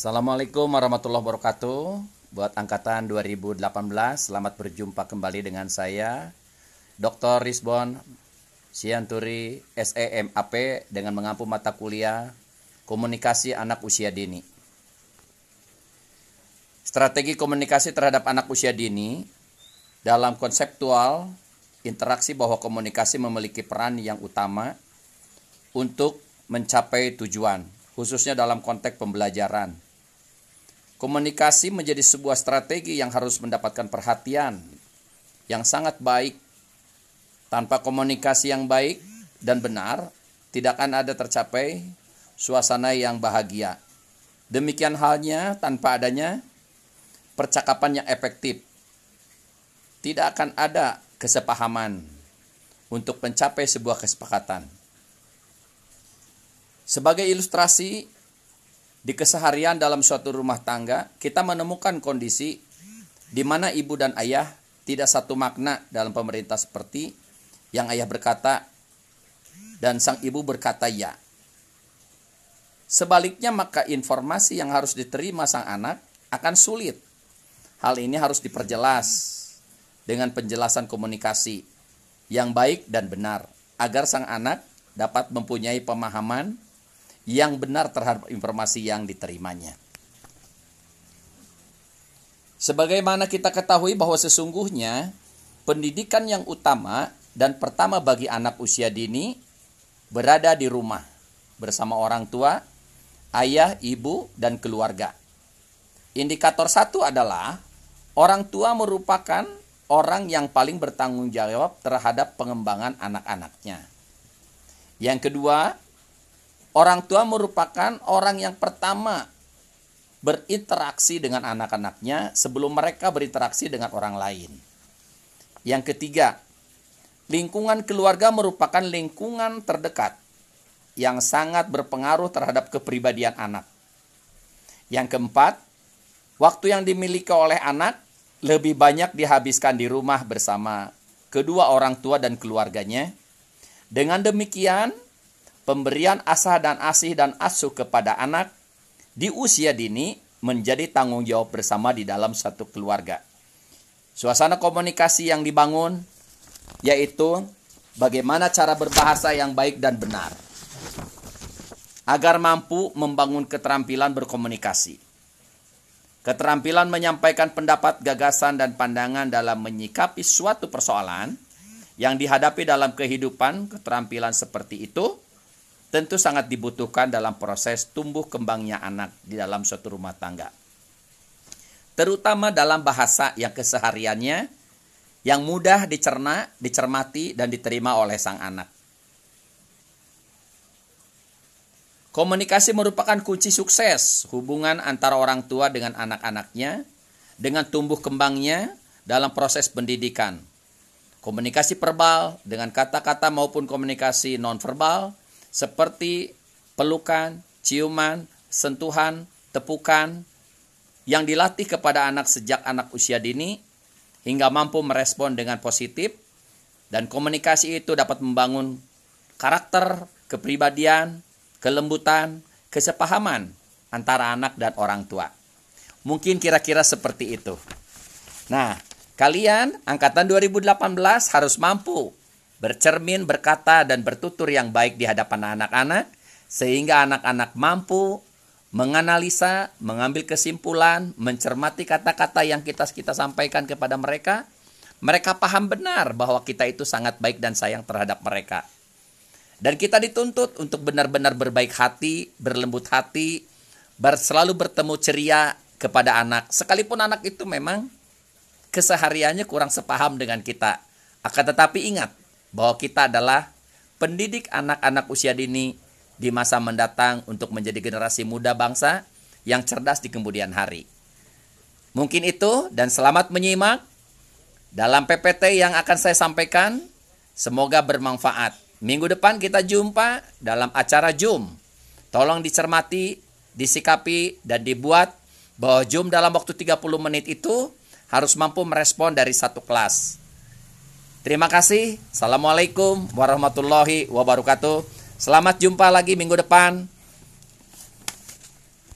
Assalamualaikum warahmatullahi wabarakatuh. Buat angkatan 2018, selamat berjumpa kembali dengan saya, Dr. Rizbon Sianturi, SEMAP, dengan mengampu mata kuliah Komunikasi Anak Usia Dini. Strategi komunikasi terhadap anak usia dini dalam konseptual interaksi bahwa komunikasi memiliki peran yang utama untuk mencapai tujuan, khususnya dalam konteks pembelajaran. Komunikasi menjadi sebuah strategi yang harus mendapatkan perhatian yang sangat baik. Tanpa komunikasi yang baik dan benar, tidak akan ada tercapai suasana yang bahagia. Demikian halnya tanpa adanya percakapan yang efektif. Tidak akan ada kesepahaman untuk mencapai sebuah kesepakatan. Sebagai ilustrasi, di keseharian dalam suatu rumah tangga, kita menemukan kondisi di mana ibu dan ayah tidak satu makna dalam pemerintah seperti yang ayah berkata dan sang ibu berkata ya. Sebaliknya maka informasi yang harus diterima sang anak akan sulit Hal ini harus diperjelas dengan penjelasan komunikasi yang baik dan benar agar sang anak dapat mempunyai pemahaman yang benar terhadap informasi yang diterimanya. Sebagaimana kita ketahui bahwa sesungguhnya pendidikan yang utama dan pertama bagi anak usia dini berada di rumah bersama orang tua, ayah, ibu, dan keluarga. Indikator satu adalah Orang tua merupakan orang yang paling bertanggung jawab terhadap pengembangan anak-anaknya. Yang kedua, orang tua merupakan orang yang pertama berinteraksi dengan anak-anaknya sebelum mereka berinteraksi dengan orang lain. Yang ketiga, lingkungan keluarga merupakan lingkungan terdekat yang sangat berpengaruh terhadap kepribadian anak. Yang keempat, Waktu yang dimiliki oleh anak lebih banyak dihabiskan di rumah bersama kedua orang tua dan keluarganya. Dengan demikian, pemberian asah dan asih dan asuh kepada anak di usia dini menjadi tanggung jawab bersama di dalam satu keluarga. Suasana komunikasi yang dibangun yaitu bagaimana cara berbahasa yang baik dan benar agar mampu membangun keterampilan berkomunikasi. Keterampilan menyampaikan pendapat, gagasan, dan pandangan dalam menyikapi suatu persoalan yang dihadapi dalam kehidupan, keterampilan seperti itu tentu sangat dibutuhkan dalam proses tumbuh kembangnya anak di dalam suatu rumah tangga. Terutama dalam bahasa yang kesehariannya yang mudah dicerna, dicermati, dan diterima oleh sang anak. Komunikasi merupakan kunci sukses hubungan antara orang tua dengan anak-anaknya, dengan tumbuh kembangnya dalam proses pendidikan. Komunikasi verbal dengan kata-kata maupun komunikasi nonverbal seperti pelukan, ciuman, sentuhan, tepukan yang dilatih kepada anak sejak anak usia dini hingga mampu merespon dengan positif dan komunikasi itu dapat membangun karakter, kepribadian, kelembutan, kesepahaman antara anak dan orang tua. Mungkin kira-kira seperti itu. Nah, kalian angkatan 2018 harus mampu bercermin, berkata, dan bertutur yang baik di hadapan anak-anak, sehingga anak-anak mampu menganalisa, mengambil kesimpulan, mencermati kata-kata yang kita kita sampaikan kepada mereka. Mereka paham benar bahwa kita itu sangat baik dan sayang terhadap mereka. Dan kita dituntut untuk benar-benar berbaik hati, berlembut hati, selalu bertemu ceria kepada anak. Sekalipun anak itu memang kesehariannya kurang sepaham dengan kita. Akan tetapi ingat bahwa kita adalah pendidik anak-anak usia dini di masa mendatang untuk menjadi generasi muda bangsa yang cerdas di kemudian hari. Mungkin itu dan selamat menyimak dalam PPT yang akan saya sampaikan. Semoga bermanfaat. Minggu depan kita jumpa dalam acara Zoom. Tolong dicermati, disikapi, dan dibuat bahwa Zoom dalam waktu 30 menit itu harus mampu merespon dari satu kelas. Terima kasih. Assalamualaikum warahmatullahi wabarakatuh. Selamat jumpa lagi minggu depan.